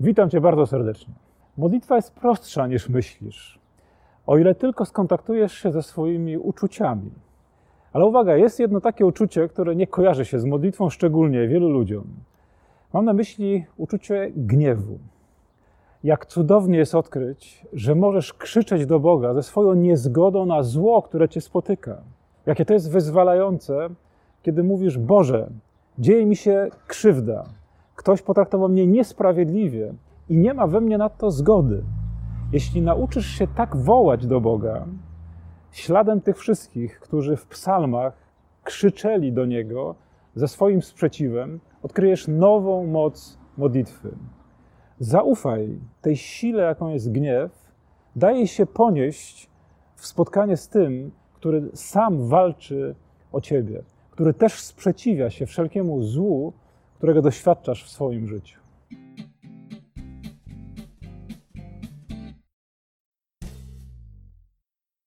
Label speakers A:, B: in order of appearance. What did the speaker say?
A: Witam Cię bardzo serdecznie. Modlitwa jest prostsza niż myślisz, o ile tylko skontaktujesz się ze swoimi uczuciami. Ale uwaga, jest jedno takie uczucie, które nie kojarzy się z modlitwą szczególnie wielu ludziom. Mam na myśli uczucie gniewu. Jak cudownie jest odkryć, że możesz krzyczeć do Boga ze swoją niezgodą na zło, które cię spotyka. Jakie to jest wyzwalające, kiedy mówisz: Boże, dzieje mi się krzywda, ktoś potraktował mnie niesprawiedliwie i nie ma we mnie na to zgody. Jeśli nauczysz się tak wołać do Boga, śladem tych wszystkich, którzy w psalmach krzyczeli do Niego ze swoim sprzeciwem, odkryjesz nową moc modlitwy. Zaufaj tej sile, jaką jest gniew, daj się ponieść w spotkanie z tym, który sam walczy o Ciebie, który też sprzeciwia się wszelkiemu złu, którego doświadczasz w swoim życiu.